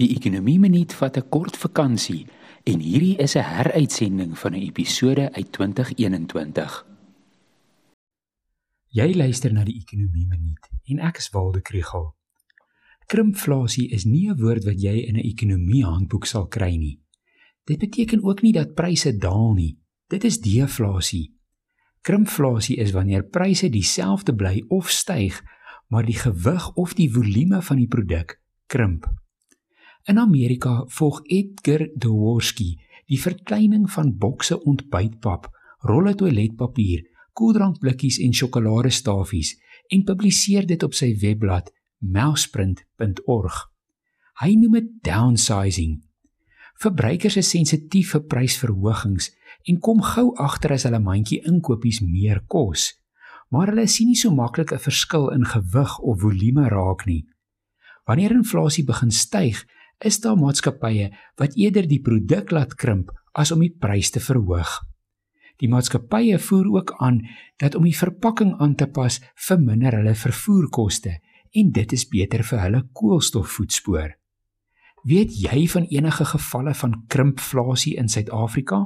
Die ekonomie minuut vat 'n kort vakansie en hierdie is 'n heruitsending van 'n episode uit 2021. Jy luister na die ekonomie minuut en ek is Waldo Krugel. Krimpflasie is nie 'n woord wat jy in 'n ekonomie handboek sal kry nie. Dit beteken ook nie dat pryse daal nie. Dit is deflasie. Krimpflasie is wanneer pryse dieselfde bly of styg, maar die gewig of die volume van die produk krimp. In Amerika volg Edgar Dworski die verkleining van bokse ontbytpap, rolle toiletpapier, koeldrankblikkies en sjokoladestafies en publiseer dit op sy webblad mouseprint.org. Hy noem dit downsizing. Verbruikers is sensitief vir prysverhogings en kom gou agter as hulle mandjie inkopies meer kos, maar hulle sien nie so maklik 'n verskil in gewig of volume raak nie. Wanneer inflasie begin styg, is daar maatskappye wat eerder die produk laat krimp as om die prys te verhoog. Die maatskappye voer ook aan dat om die verpakking aan te pas verminder hulle vervoerkoste en dit is beter vir hulle koolstofvoetspoor. Weet jy van enige gevalle van krimpflasie in Suid-Afrika?